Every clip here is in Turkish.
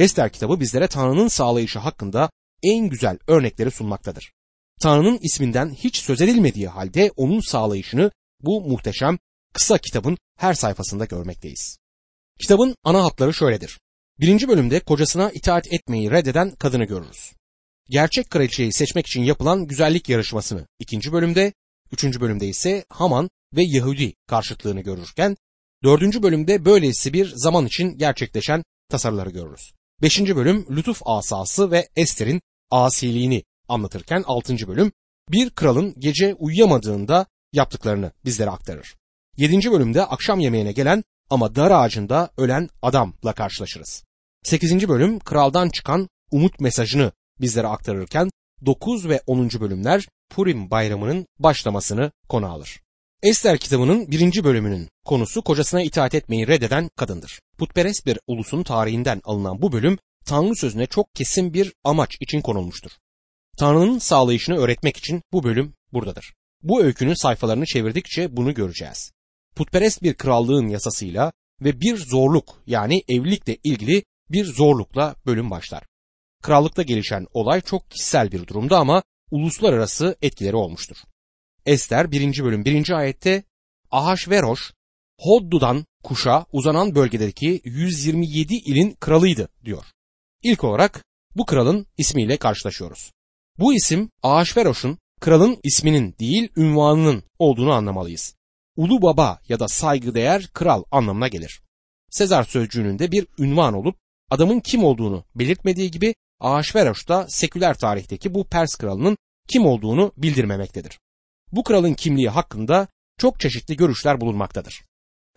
Ester kitabı bizlere Tanrı'nın sağlayışı hakkında en güzel örnekleri sunmaktadır. Tanrı'nın isminden hiç söz edilmediği halde onun sağlayışını bu muhteşem kısa kitabın her sayfasında görmekteyiz. Kitabın ana hatları şöyledir. Birinci bölümde kocasına itaat etmeyi reddeden kadını görürüz. Gerçek kraliçeyi seçmek için yapılan güzellik yarışmasını ikinci bölümde, üçüncü bölümde ise Haman ve Yahudi karşıtlığını görürken, dördüncü bölümde böylesi bir zaman için gerçekleşen tasarıları görürüz. Beşinci bölüm lütuf asası ve Ester'in asiliğini anlatırken altıncı bölüm bir kralın gece uyuyamadığında yaptıklarını bizlere aktarır. Yedinci bölümde akşam yemeğine gelen ama dar ağacında ölen adamla karşılaşırız. Sekizinci bölüm kraldan çıkan umut mesajını bizlere aktarırken 9 ve 10. bölümler Purim bayramının başlamasını konu alır. Ester kitabının birinci bölümünün konusu kocasına itaat etmeyi reddeden kadındır. Putperest bir ulusun tarihinden alınan bu bölüm Tanrı sözüne çok kesin bir amaç için konulmuştur. Tanrı'nın sağlayışını öğretmek için bu bölüm buradadır. Bu öykünün sayfalarını çevirdikçe bunu göreceğiz. Putperest bir krallığın yasasıyla ve bir zorluk yani evlilikle ilgili bir zorlukla bölüm başlar. Krallıkta gelişen olay çok kişisel bir durumda ama uluslararası etkileri olmuştur. Ester 1. bölüm 1. ayette Ahasveroş Hoddu'dan Kuş'a uzanan bölgedeki 127 ilin kralıydı diyor. İlk olarak bu kralın ismiyle karşılaşıyoruz. Bu isim Ahasveroş'un kralın isminin değil ünvanının olduğunu anlamalıyız. Ulu baba ya da saygıdeğer kral anlamına gelir. Sezar sözcüğünün de bir ünvan olup adamın kim olduğunu belirtmediği gibi Ahasveroş da seküler tarihteki bu Pers kralının kim olduğunu bildirmemektedir. Bu kralın kimliği hakkında çok çeşitli görüşler bulunmaktadır.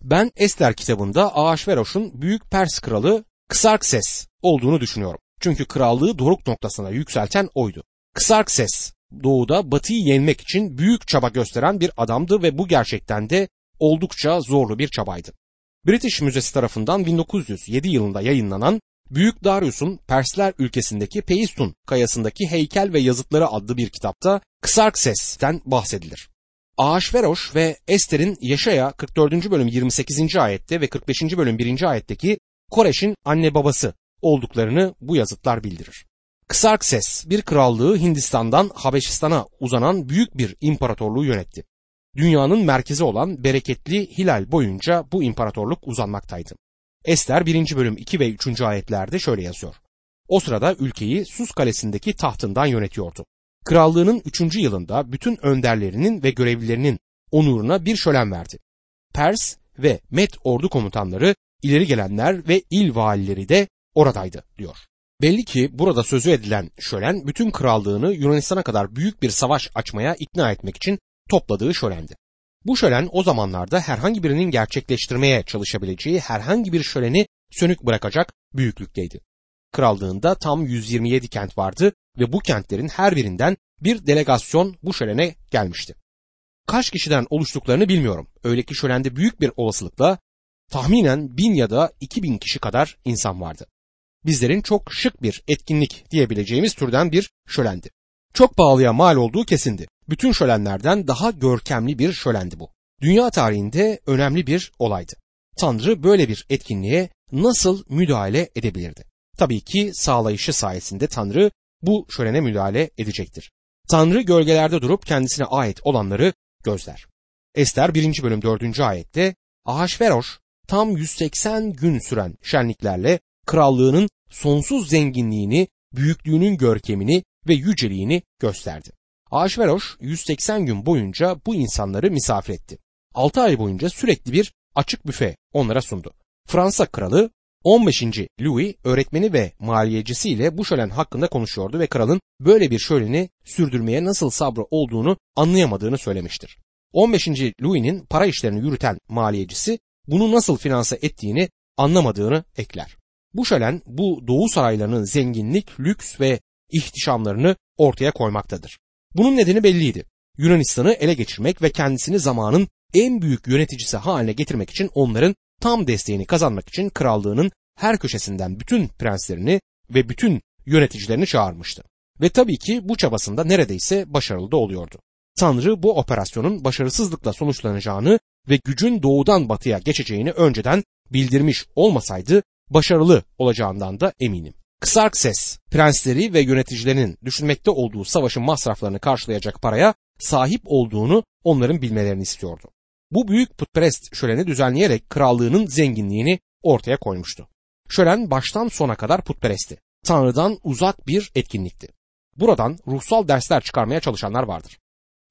Ben Ester kitabında Ahasveroş'un büyük Pers kralı Kısarkses olduğunu düşünüyorum. Çünkü krallığı doruk noktasına yükselten oydu. Kısarkses doğuda batıyı yenmek için büyük çaba gösteren bir adamdı ve bu gerçekten de oldukça zorlu bir çabaydı. British Müzesi tarafından 1907 yılında yayınlanan Büyük Darius'un Persler ülkesindeki Peistun kayasındaki heykel ve yazıtları adlı bir kitapta Kısarkses'ten bahsedilir. Ahasveroş ve Ester'in Yaşaya 44. bölüm 28. ayette ve 45. bölüm 1. ayetteki Koreş'in anne babası olduklarını bu yazıtlar bildirir. Kısarkses bir krallığı Hindistan'dan Habeşistan'a uzanan büyük bir imparatorluğu yönetti. Dünyanın merkezi olan bereketli Hilal boyunca bu imparatorluk uzanmaktaydı. Ester 1. bölüm 2 ve 3. ayetlerde şöyle yazıyor. O sırada ülkeyi Sus kalesindeki tahtından yönetiyordu. Krallığının 3. yılında bütün önderlerinin ve görevlilerinin onuruna bir şölen verdi. Pers ve Met ordu komutanları, ileri gelenler ve il valileri de oradaydı diyor. Belli ki burada sözü edilen şölen bütün krallığını Yunanistan'a kadar büyük bir savaş açmaya ikna etmek için topladığı şölendi. Bu şölen o zamanlarda herhangi birinin gerçekleştirmeye çalışabileceği herhangi bir şöleni sönük bırakacak büyüklükteydi. Krallığında tam 127 kent vardı ve bu kentlerin her birinden bir delegasyon bu şölene gelmişti. Kaç kişiden oluştuklarını bilmiyorum. Öyle ki şölende büyük bir olasılıkla tahminen bin ya da iki bin kişi kadar insan vardı. Bizlerin çok şık bir etkinlik diyebileceğimiz türden bir şölendi. Çok pahalıya mal olduğu kesindi. Bütün şölenlerden daha görkemli bir şölendi bu. Dünya tarihinde önemli bir olaydı. Tanrı böyle bir etkinliğe nasıl müdahale edebilirdi? Tabii ki sağlayışı sayesinde Tanrı bu şölene müdahale edecektir. Tanrı gölgelerde durup kendisine ait olanları gözler. Ester 1. bölüm 4. ayette Ahasveroş tam 180 gün süren şenliklerle krallığının sonsuz zenginliğini, büyüklüğünün görkemini ve yüceliğini gösterdi. Ahasveroş 180 gün boyunca bu insanları misafir etti. 6 ay boyunca sürekli bir açık büfe onlara sundu. Fransa kralı 15. Louis öğretmeni ve maliyecisiyle bu şölen hakkında konuşuyordu ve kralın böyle bir şöleni sürdürmeye nasıl sabrı olduğunu anlayamadığını söylemiştir. 15. Louis'nin para işlerini yürüten maliyecisi bunu nasıl finanse ettiğini anlamadığını ekler. Bu şölen bu doğu saraylarının zenginlik, lüks ve ihtişamlarını ortaya koymaktadır. Bunun nedeni belliydi. Yunanistan'ı ele geçirmek ve kendisini zamanın en büyük yöneticisi haline getirmek için onların tam desteğini kazanmak için krallığının her köşesinden bütün prenslerini ve bütün yöneticilerini çağırmıştı. Ve tabii ki bu çabasında neredeyse başarılı da oluyordu. Tanrı bu operasyonun başarısızlıkla sonuçlanacağını ve gücün doğudan batıya geçeceğini önceden bildirmiş olmasaydı başarılı olacağından da eminim. Kısarkses, prensleri ve yöneticilerinin düşünmekte olduğu savaşın masraflarını karşılayacak paraya sahip olduğunu onların bilmelerini istiyordu. Bu büyük putperest şöleni düzenleyerek krallığının zenginliğini ortaya koymuştu. Şölen baştan sona kadar putperestti. Tanrı'dan uzak bir etkinlikti. Buradan ruhsal dersler çıkarmaya çalışanlar vardır.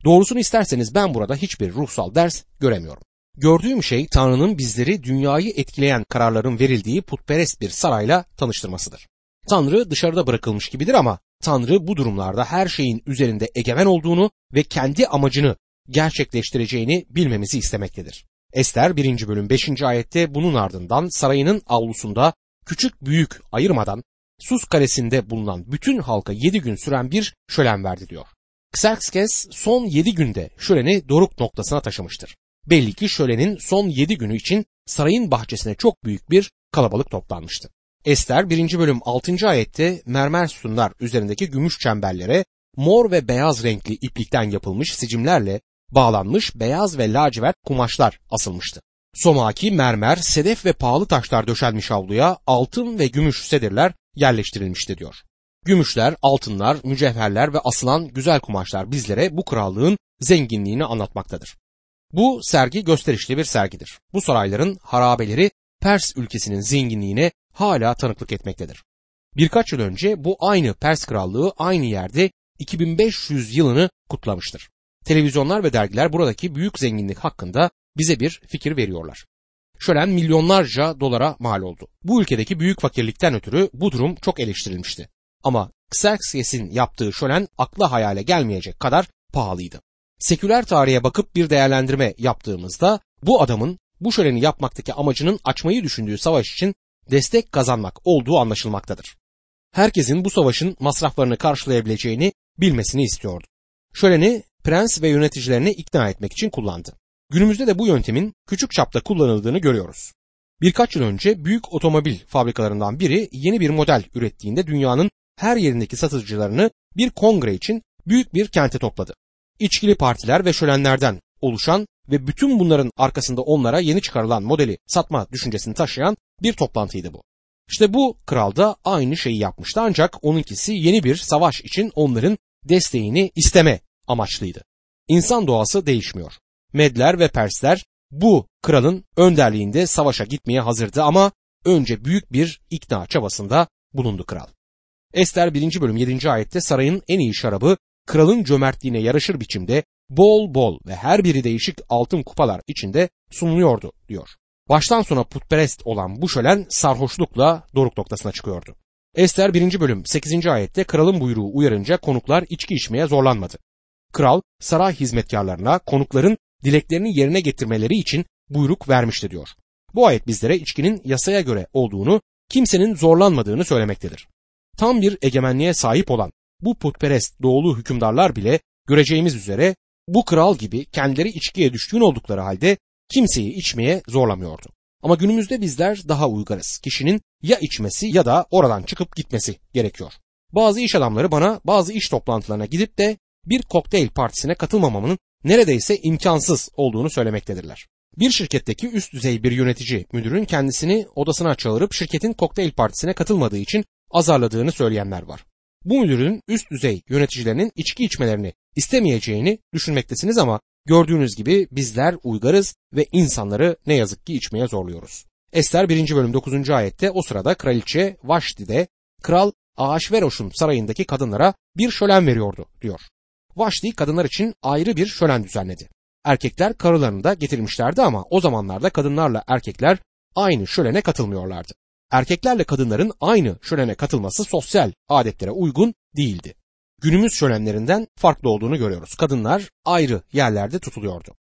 Doğrusunu isterseniz ben burada hiçbir ruhsal ders göremiyorum. Gördüğüm şey Tanrı'nın bizleri dünyayı etkileyen kararların verildiği putperest bir sarayla tanıştırmasıdır. Tanrı dışarıda bırakılmış gibidir ama Tanrı bu durumlarda her şeyin üzerinde egemen olduğunu ve kendi amacını gerçekleştireceğini bilmemizi istemektedir. Ester 1. bölüm 5. ayette bunun ardından sarayının avlusunda küçük büyük ayırmadan Sus kalesinde bulunan bütün halka 7 gün süren bir şölen verdi diyor. Xerxes son 7 günde şöleni doruk noktasına taşımıştır. Belli ki şölenin son 7 günü için sarayın bahçesine çok büyük bir kalabalık toplanmıştı. Ester 1. bölüm 6. ayette mermer sütunlar üzerindeki gümüş çemberlere mor ve beyaz renkli iplikten yapılmış sicimlerle bağlanmış beyaz ve lacivert kumaşlar asılmıştı. Somaki, mermer, sedef ve pahalı taşlar döşenmiş avluya altın ve gümüş sedirler yerleştirilmişti diyor. Gümüşler, altınlar, mücevherler ve asılan güzel kumaşlar bizlere bu krallığın zenginliğini anlatmaktadır. Bu sergi gösterişli bir sergidir. Bu sarayların harabeleri Pers ülkesinin zenginliğine hala tanıklık etmektedir. Birkaç yıl önce bu aynı Pers krallığı aynı yerde 2500 yılını kutlamıştır. Televizyonlar ve dergiler buradaki büyük zenginlik hakkında bize bir fikir veriyorlar. Şölen milyonlarca dolara mal oldu. Bu ülkedeki büyük fakirlikten ötürü bu durum çok eleştirilmişti. Ama Xerxes'in yaptığı şölen akla hayale gelmeyecek kadar pahalıydı. Seküler tarihe bakıp bir değerlendirme yaptığımızda bu adamın bu şöleni yapmaktaki amacının açmayı düşündüğü savaş için destek kazanmak olduğu anlaşılmaktadır. Herkesin bu savaşın masraflarını karşılayabileceğini bilmesini istiyordu. Şöleni prens ve yöneticilerini ikna etmek için kullandı. Günümüzde de bu yöntemin küçük çapta kullanıldığını görüyoruz. Birkaç yıl önce büyük otomobil fabrikalarından biri yeni bir model ürettiğinde dünyanın her yerindeki satıcılarını bir kongre için büyük bir kente topladı. İçkili partiler ve şölenlerden oluşan ve bütün bunların arkasında onlara yeni çıkarılan modeli satma düşüncesini taşıyan bir toplantıydı bu. İşte bu kral da aynı şeyi yapmıştı ancak onunkisi yeni bir savaş için onların desteğini isteme amaçlıydı. İnsan doğası değişmiyor. Medler ve Persler bu kralın önderliğinde savaşa gitmeye hazırdı ama önce büyük bir ikna çabasında bulundu kral. Ester 1. bölüm 7. ayette sarayın en iyi şarabı kralın cömertliğine yaraşır biçimde bol bol ve her biri değişik altın kupalar içinde sunuluyordu diyor. Baştan sona putperest olan bu şölen sarhoşlukla doruk noktasına çıkıyordu. Ester 1. bölüm 8. ayette kralın buyruğu uyarınca konuklar içki içmeye zorlanmadı. Kral saray hizmetkarlarına konukların dileklerini yerine getirmeleri için buyruk vermişti diyor. Bu ayet bizlere içkinin yasaya göre olduğunu, kimsenin zorlanmadığını söylemektedir. Tam bir egemenliğe sahip olan bu putperest doğulu hükümdarlar bile göreceğimiz üzere bu kral gibi kendileri içkiye düşkün oldukları halde kimseyi içmeye zorlamıyordu. Ama günümüzde bizler daha uygarız. Kişinin ya içmesi ya da oradan çıkıp gitmesi gerekiyor. Bazı iş adamları bana bazı iş toplantılarına gidip de bir kokteyl partisine katılmamamın neredeyse imkansız olduğunu söylemektedirler. Bir şirketteki üst düzey bir yönetici müdürün kendisini odasına çağırıp şirketin kokteyl partisine katılmadığı için azarladığını söyleyenler var. Bu müdürün üst düzey yöneticilerinin içki içmelerini istemeyeceğini düşünmektesiniz ama gördüğünüz gibi bizler uygarız ve insanları ne yazık ki içmeye zorluyoruz. Ester 1. bölüm 9. ayette o sırada kraliçe Vaşti'de kral Ahasveroş'un sarayındaki kadınlara bir şölen veriyordu diyor. Vaşti kadınlar için ayrı bir şölen düzenledi. Erkekler karılarını da getirmişlerdi ama o zamanlarda kadınlarla erkekler aynı şölene katılmıyorlardı. Erkeklerle kadınların aynı şölene katılması sosyal adetlere uygun değildi. Günümüz şölenlerinden farklı olduğunu görüyoruz. Kadınlar ayrı yerlerde tutuluyordu.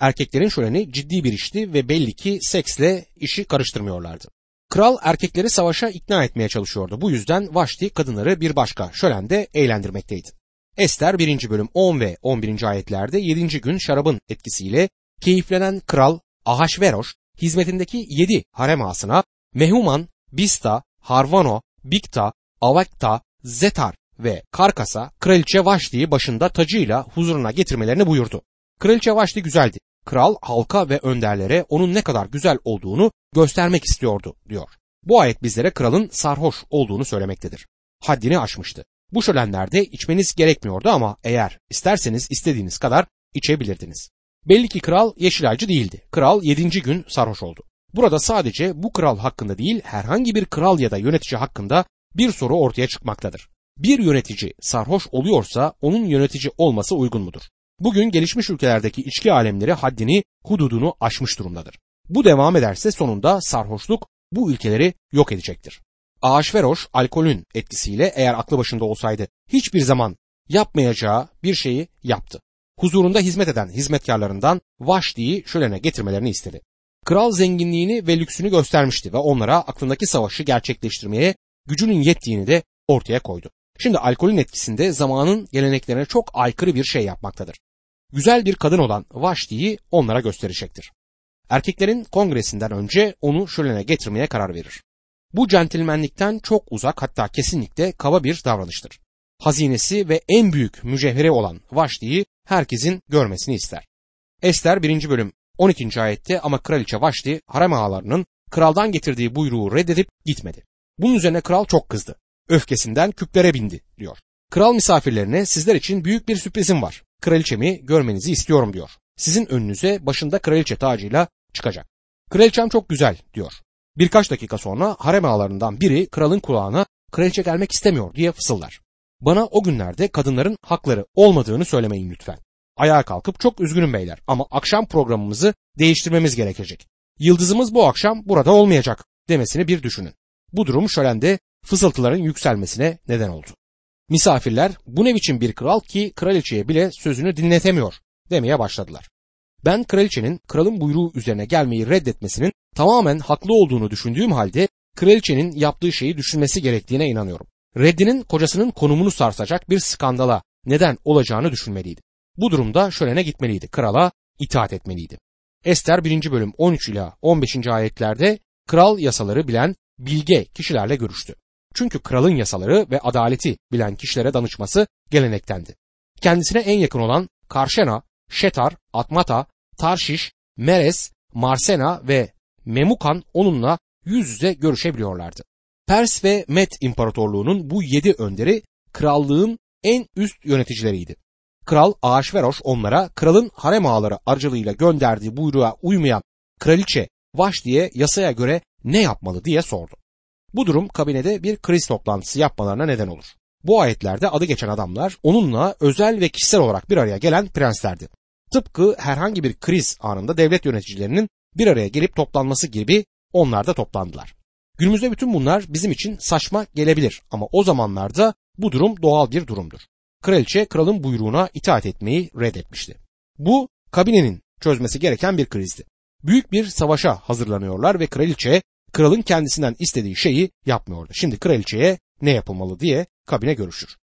Erkeklerin şöleni ciddi bir işti ve belli ki seksle işi karıştırmıyorlardı. Kral erkekleri savaşa ikna etmeye çalışıyordu. Bu yüzden Vaşti kadınları bir başka şölende eğlendirmekteydi. Ester 1. bölüm 10 ve 11. ayetlerde 7. gün şarabın etkisiyle keyiflenen kral Ahasveroş hizmetindeki 7 harem ağasına Mehuman, Bista, Harvano, Bikta, Avakta, Zetar ve Karkas'a kraliçe Vaşti'yi başında tacıyla huzuruna getirmelerini buyurdu. Kraliçe Vaşti güzeldi. Kral halka ve önderlere onun ne kadar güzel olduğunu göstermek istiyordu diyor. Bu ayet bizlere kralın sarhoş olduğunu söylemektedir. Haddini aşmıştı. Bu şölenlerde içmeniz gerekmiyordu ama eğer isterseniz istediğiniz kadar içebilirdiniz. Belli ki kral Yeşilaycı değildi. Kral yedinci gün sarhoş oldu. Burada sadece bu kral hakkında değil herhangi bir kral ya da yönetici hakkında bir soru ortaya çıkmaktadır. Bir yönetici sarhoş oluyorsa onun yönetici olması uygun mudur? Bugün gelişmiş ülkelerdeki içki alemleri haddini, hududunu aşmış durumdadır. Bu devam ederse sonunda sarhoşluk bu ülkeleri yok edecektir. Ağaçveroş alkolün etkisiyle eğer aklı başında olsaydı hiçbir zaman yapmayacağı bir şeyi yaptı. Huzurunda hizmet eden hizmetkarlarından Vaşdi'yi şölene getirmelerini istedi. Kral zenginliğini ve lüksünü göstermişti ve onlara aklındaki savaşı gerçekleştirmeye gücünün yettiğini de ortaya koydu. Şimdi alkolün etkisinde zamanın geleneklerine çok aykırı bir şey yapmaktadır. Güzel bir kadın olan Vaşdi'yi onlara gösterecektir. Erkeklerin kongresinden önce onu şölene getirmeye karar verir. Bu centilmenlikten çok uzak hatta kesinlikle kaba bir davranıştır. Hazinesi ve en büyük mücevheri olan Vaşdi'yi herkesin görmesini ister. Ester 1. bölüm 12. ayette ama kraliçe Vaşdi harem ağalarının kraldan getirdiği buyruğu reddedip gitmedi. Bunun üzerine kral çok kızdı. Öfkesinden küplere bindi diyor. Kral misafirlerine sizler için büyük bir sürprizim var. Kraliçemi görmenizi istiyorum diyor. Sizin önünüze başında kraliçe tacıyla çıkacak. Kraliçem çok güzel diyor. Birkaç dakika sonra harem ağalarından biri kralın kulağına kraliçe gelmek istemiyor diye fısıldar. Bana o günlerde kadınların hakları olmadığını söylemeyin lütfen. Ayağa kalkıp çok üzgünüm beyler ama akşam programımızı değiştirmemiz gerekecek. Yıldızımız bu akşam burada olmayacak demesini bir düşünün. Bu durum şölende fısıltıların yükselmesine neden oldu. Misafirler bu ne biçim bir kral ki kraliçeye bile sözünü dinletemiyor demeye başladılar. Ben kraliçenin kralın buyruğu üzerine gelmeyi reddetmesinin tamamen haklı olduğunu düşündüğüm halde kraliçenin yaptığı şeyi düşünmesi gerektiğine inanıyorum. Reddinin kocasının konumunu sarsacak bir skandala neden olacağını düşünmeliydi. Bu durumda şölene gitmeliydi. Krala itaat etmeliydi. Ester 1. bölüm 13 ila 15. ayetlerde kral yasaları bilen bilge kişilerle görüştü. Çünkü kralın yasaları ve adaleti bilen kişilere danışması gelenektendi. Kendisine en yakın olan Karşena, Şetar, Atmata, Tarşiş, Meres, Marsena ve Memukan onunla yüz yüze görüşebiliyorlardı. Pers ve Met İmparatorluğu'nun bu yedi önderi krallığın en üst yöneticileriydi. Kral Ahasveroş onlara kralın harem ağaları aracılığıyla gönderdiği buyruğa uymayan kraliçe Vaş diye yasaya göre ne yapmalı diye sordu. Bu durum kabinede bir kriz toplantısı yapmalarına neden olur. Bu ayetlerde adı geçen adamlar onunla özel ve kişisel olarak bir araya gelen prenslerdi. Tıpkı herhangi bir kriz anında devlet yöneticilerinin bir araya gelip toplanması gibi onlar da toplandılar. Günümüzde bütün bunlar bizim için saçma gelebilir ama o zamanlarda bu durum doğal bir durumdur. Kraliçe kralın buyruğuna itaat etmeyi reddetmişti. Bu kabinenin çözmesi gereken bir krizdi. Büyük bir savaşa hazırlanıyorlar ve kraliçe kralın kendisinden istediği şeyi yapmıyordu. Şimdi kraliçeye ne yapılmalı diye kabine görüşür.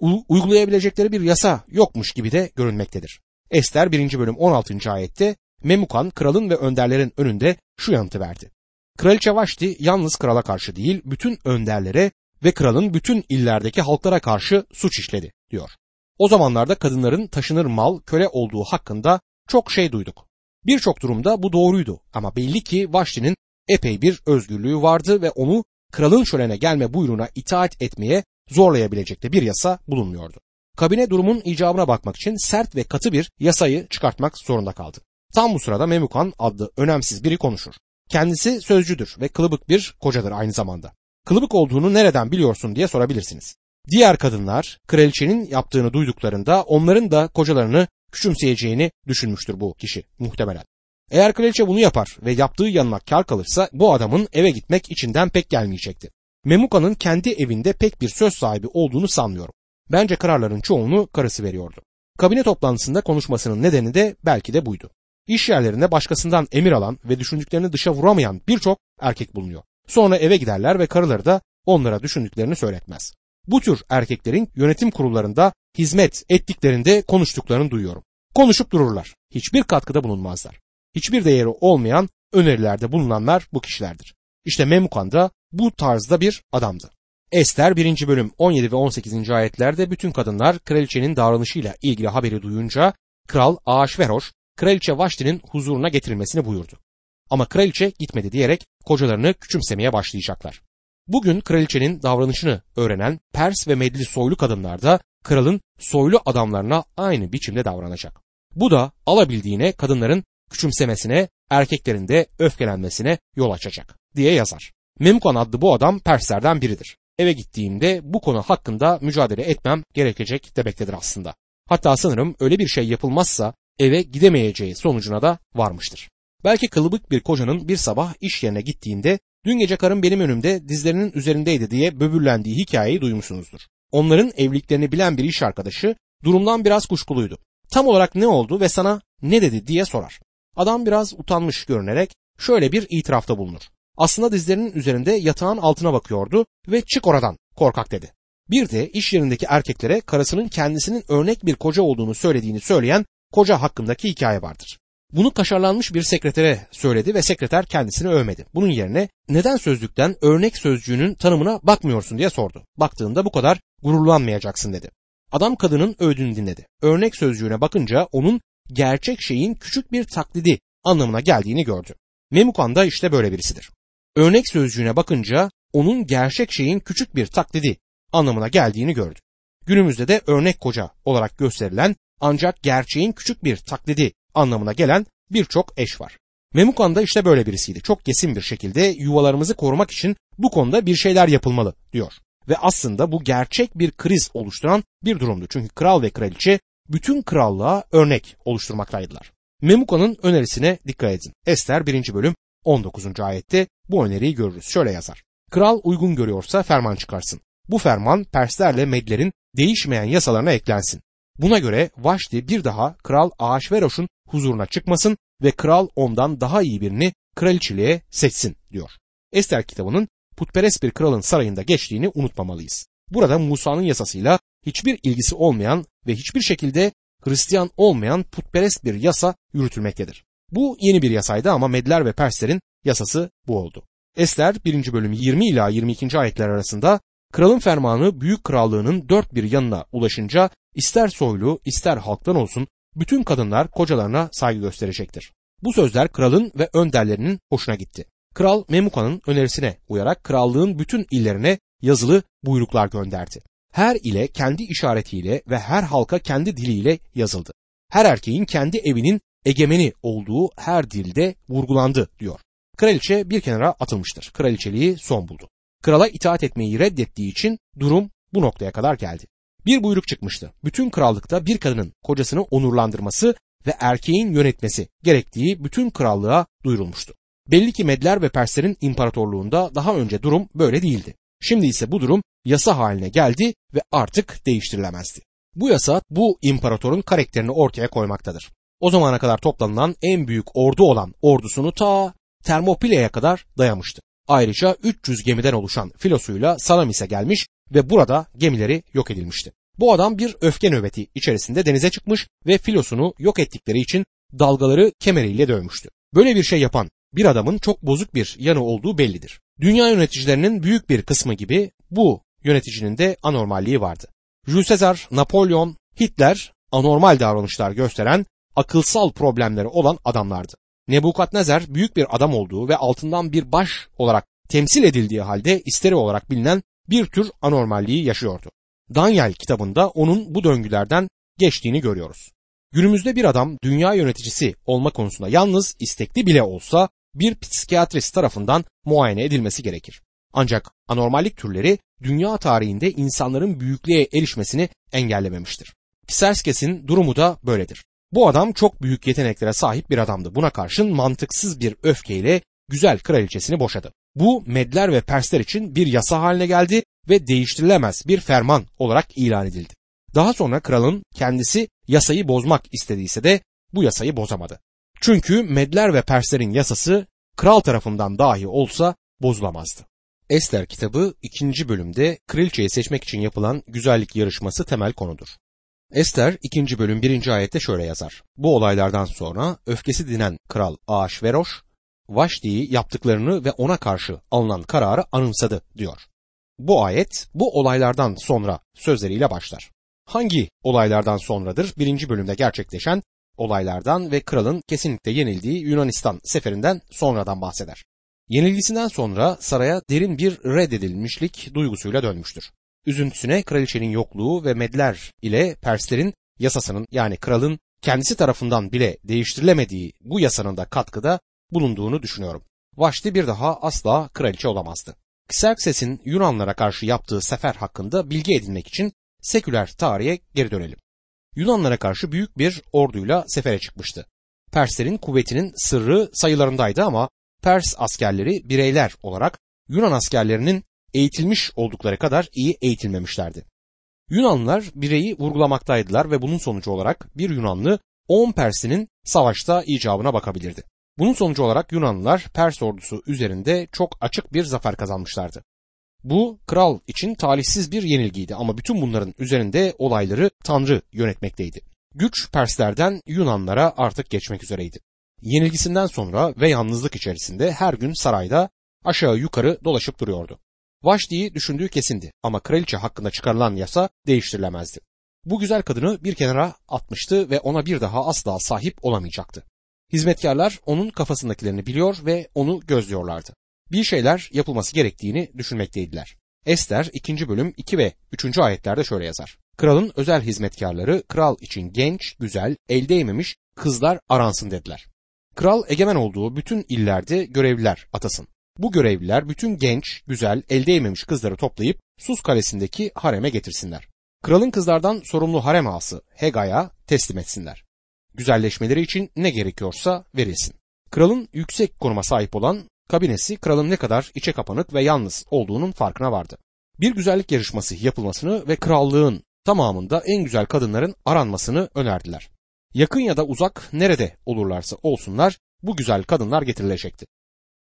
U- uygulayabilecekleri bir yasa yokmuş gibi de görünmektedir. Ester 1. bölüm 16. ayette Memukan kralın ve önderlerin önünde şu yanıtı verdi. Kraliçe Vaşti yalnız krala karşı değil bütün önderlere ve kralın bütün illerdeki halklara karşı suç işledi diyor. O zamanlarda kadınların taşınır mal, köle olduğu hakkında çok şey duyduk. Birçok durumda bu doğruydu ama belli ki Vaşti'nin epey bir özgürlüğü vardı ve onu kralın şölene gelme buyruğuna itaat etmeye zorlayabilecek de bir yasa bulunmuyordu. Kabine durumun icabına bakmak için sert ve katı bir yasayı çıkartmak zorunda kaldı. Tam bu sırada Memukan adlı önemsiz biri konuşur. Kendisi sözcüdür ve kılıbık bir kocadır aynı zamanda. Kılıbık olduğunu nereden biliyorsun diye sorabilirsiniz. Diğer kadınlar kraliçenin yaptığını duyduklarında onların da kocalarını küçümseyeceğini düşünmüştür bu kişi muhtemelen. Eğer kraliçe bunu yapar ve yaptığı yanına kar kalırsa bu adamın eve gitmek içinden pek gelmeyecekti. Memuka'nın kendi evinde pek bir söz sahibi olduğunu sanmıyorum. Bence kararların çoğunu karısı veriyordu. Kabine toplantısında konuşmasının nedeni de belki de buydu. İş yerlerinde başkasından emir alan ve düşündüklerini dışa vuramayan birçok erkek bulunuyor. Sonra eve giderler ve karıları da onlara düşündüklerini söyletmez. Bu tür erkeklerin yönetim kurullarında hizmet ettiklerinde konuştuklarını duyuyorum. Konuşup dururlar. Hiçbir katkıda bulunmazlar. Hiçbir değeri olmayan önerilerde bulunanlar bu kişilerdir. İşte Memukan da bu tarzda bir adamdı. Ester 1. bölüm 17 ve 18. ayetlerde bütün kadınlar kraliçenin davranışıyla ilgili haberi duyunca kral Ahasveroş kraliçe Vaşti'nin huzuruna getirilmesini buyurdu. Ama kraliçe gitmedi diyerek kocalarını küçümsemeye başlayacaklar. Bugün kraliçenin davranışını öğrenen Pers ve Medli soylu kadınlar da kralın soylu adamlarına aynı biçimde davranacak. Bu da alabildiğine kadınların küçümsemesine, erkeklerin de öfkelenmesine yol açacak diye yazar. Memukan adlı bu adam Perslerden biridir. Eve gittiğimde bu konu hakkında mücadele etmem gerekecek demektedir aslında. Hatta sanırım öyle bir şey yapılmazsa eve gidemeyeceği sonucuna da varmıştır. Belki kılıbık bir kocanın bir sabah iş yerine gittiğinde dün gece karım benim önümde dizlerinin üzerindeydi diye böbürlendiği hikayeyi duymuşsunuzdur. Onların evliliklerini bilen bir iş arkadaşı durumdan biraz kuşkuluydu. Tam olarak ne oldu ve sana ne dedi diye sorar. Adam biraz utanmış görünerek şöyle bir itirafta bulunur. Aslında dizlerinin üzerinde yatağın altına bakıyordu ve çık oradan korkak dedi. Bir de iş yerindeki erkeklere karısının kendisinin örnek bir koca olduğunu söylediğini söyleyen koca hakkındaki hikaye vardır. Bunu kaşarlanmış bir sekretere söyledi ve sekreter kendisini övmedi. Bunun yerine neden sözlükten örnek sözcüğünün tanımına bakmıyorsun diye sordu. Baktığında bu kadar gururlanmayacaksın dedi. Adam kadının övdüğünü dinledi. Örnek sözcüğüne bakınca onun gerçek şeyin küçük bir taklidi anlamına geldiğini gördü. Memukan da işte böyle birisidir. Örnek sözcüğüne bakınca onun gerçek şeyin küçük bir taklidi anlamına geldiğini gördü. Günümüzde de örnek koca olarak gösterilen ancak gerçeğin küçük bir taklidi anlamına gelen birçok eş var. Memukan da işte böyle birisiydi. Çok kesin bir şekilde yuvalarımızı korumak için bu konuda bir şeyler yapılmalı diyor. Ve aslında bu gerçek bir kriz oluşturan bir durumdu. Çünkü kral ve kraliçe bütün krallığa örnek oluşturmaktaydılar. Memuka'nın önerisine dikkat edin. Ester 1. bölüm 19. ayette bu öneriyi görürüz. Şöyle yazar. Kral uygun görüyorsa ferman çıkarsın. Bu ferman Perslerle Medlerin değişmeyen yasalarına eklensin. Buna göre Vaşti bir daha Kral Ahasveroş'un huzuruna çıkmasın ve kral ondan daha iyi birini kraliçeliğe seçsin diyor. Ester kitabının putperest bir kralın sarayında geçtiğini unutmamalıyız. Burada Musa'nın yasasıyla hiçbir ilgisi olmayan ve hiçbir şekilde Hristiyan olmayan putperest bir yasa yürütülmektedir. Bu yeni bir yasaydı ama Medler ve Perslerin yasası bu oldu. Ester 1. bölüm 20 ila 22. ayetler arasında kralın fermanı büyük krallığının dört bir yanına ulaşınca ister soylu ister halktan olsun bütün kadınlar kocalarına saygı gösterecektir. Bu sözler kralın ve önderlerinin hoşuna gitti. Kral Memuka'nın önerisine uyarak krallığın bütün illerine yazılı buyruklar gönderdi. Her ile kendi işaretiyle ve her halka kendi diliyle yazıldı. Her erkeğin kendi evinin egemeni olduğu her dilde vurgulandı diyor. Kraliçe bir kenara atılmıştır. Kraliçeliği son buldu. Krala itaat etmeyi reddettiği için durum bu noktaya kadar geldi. Bir buyruk çıkmıştı. Bütün krallıkta bir kadının kocasını onurlandırması ve erkeğin yönetmesi gerektiği bütün krallığa duyurulmuştu. Belli ki Medler ve Perslerin imparatorluğunda daha önce durum böyle değildi. Şimdi ise bu durum yasa haline geldi ve artık değiştirilemezdi. Bu yasa bu imparatorun karakterini ortaya koymaktadır. O zamana kadar toplanılan en büyük ordu olan ordusunu ta Termopile'ye kadar dayamıştı. Ayrıca 300 gemiden oluşan filosuyla Salamis'e gelmiş ve burada gemileri yok edilmişti. Bu adam bir öfke nöbeti içerisinde denize çıkmış ve filosunu yok ettikleri için dalgaları kemeriyle dövmüştü. Böyle bir şey yapan bir adamın çok bozuk bir yanı olduğu bellidir. Dünya yöneticilerinin büyük bir kısmı gibi bu yöneticinin de anormalliği vardı. Jules Caesar, Napolyon, Hitler anormal davranışlar gösteren, akılsal problemleri olan adamlardı. Nebukadnezar büyük bir adam olduğu ve altından bir baş olarak temsil edildiği halde isteri olarak bilinen bir tür anormalliği yaşıyordu. Daniel kitabında onun bu döngülerden geçtiğini görüyoruz. Günümüzde bir adam dünya yöneticisi olma konusunda yalnız istekli bile olsa bir psikiyatrist tarafından muayene edilmesi gerekir. Ancak anormallik türleri dünya tarihinde insanların büyüklüğe erişmesini engellememiştir. Pserskes'in durumu da böyledir. Bu adam çok büyük yeteneklere sahip bir adamdı. Buna karşın mantıksız bir öfkeyle güzel kraliçesini boşadı. Bu Medler ve Persler için bir yasa haline geldi ve değiştirilemez bir ferman olarak ilan edildi. Daha sonra kralın kendisi yasayı bozmak istediyse de bu yasayı bozamadı. Çünkü Medler ve Perslerin yasası kral tarafından dahi olsa bozulamazdı. Ester kitabı 2. bölümde kraliçeyi seçmek için yapılan güzellik yarışması temel konudur. Ester 2. bölüm 1. ayette şöyle yazar. Bu olaylardan sonra öfkesi dinen kral Ahasveroş, Vaşti'yi yaptıklarını ve ona karşı alınan kararı anımsadı diyor. Bu ayet bu olaylardan sonra sözleriyle başlar. Hangi olaylardan sonradır? Birinci bölümde gerçekleşen olaylardan ve kralın kesinlikle yenildiği Yunanistan seferinden sonradan bahseder. Yenilgisinden sonra saraya derin bir reddedilmişlik duygusuyla dönmüştür. Üzüntüsüne kraliçenin yokluğu ve Medler ile Perslerin yasasının yani kralın kendisi tarafından bile değiştirilemediği bu yasanın da katkıda bulunduğunu düşünüyorum. Vaşti bir daha asla kraliçe olamazdı. Xerxes'in Yunanlara karşı yaptığı sefer hakkında bilgi edinmek için seküler tarihe geri dönelim. Yunanlara karşı büyük bir orduyla sefere çıkmıştı. Perslerin kuvvetinin sırrı sayılarındaydı ama Pers askerleri bireyler olarak Yunan askerlerinin eğitilmiş oldukları kadar iyi eğitilmemişlerdi. Yunanlılar bireyi vurgulamaktaydılar ve bunun sonucu olarak bir Yunanlı 10 Persinin savaşta icabına bakabilirdi. Bunun sonucu olarak Yunanlılar Pers ordusu üzerinde çok açık bir zafer kazanmışlardı. Bu kral için talihsiz bir yenilgiydi ama bütün bunların üzerinde olayları Tanrı yönetmekteydi. Güç Perslerden Yunanlara artık geçmek üzereydi. Yenilgisinden sonra ve yalnızlık içerisinde her gün sarayda aşağı yukarı dolaşıp duruyordu. Vaşti'yi düşündüğü kesindi ama kraliçe hakkında çıkarılan yasa değiştirilemezdi. Bu güzel kadını bir kenara atmıştı ve ona bir daha asla sahip olamayacaktı. Hizmetkarlar onun kafasındakilerini biliyor ve onu gözlüyorlardı. Bir şeyler yapılması gerektiğini düşünmekteydiler. Ester 2. bölüm 2 ve 3. ayetlerde şöyle yazar. Kralın özel hizmetkarları kral için genç, güzel, el değmemiş kızlar aransın dediler. Kral egemen olduğu bütün illerde görevliler atasın. Bu görevliler bütün genç, güzel, el değmemiş kızları toplayıp Sus kalesindeki hareme getirsinler. Kralın kızlardan sorumlu harem ağası Hega'ya teslim etsinler. Güzelleşmeleri için ne gerekiyorsa verilsin. Kralın yüksek konuma sahip olan kabinesi kralın ne kadar içe kapanık ve yalnız olduğunun farkına vardı. Bir güzellik yarışması yapılmasını ve krallığın tamamında en güzel kadınların aranmasını önerdiler. Yakın ya da uzak nerede olurlarsa olsunlar bu güzel kadınlar getirilecekti.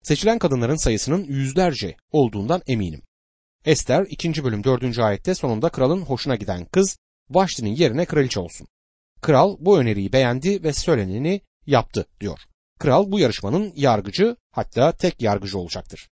Seçilen kadınların sayısının yüzlerce olduğundan eminim. Ester 2. bölüm 4. ayette sonunda kralın hoşuna giden kız Vaşti'nin yerine kraliçe olsun. Kral bu öneriyi beğendi ve söyleneni yaptı diyor. Kral bu yarışmanın yargıcı hatta tek yargıcı olacaktır.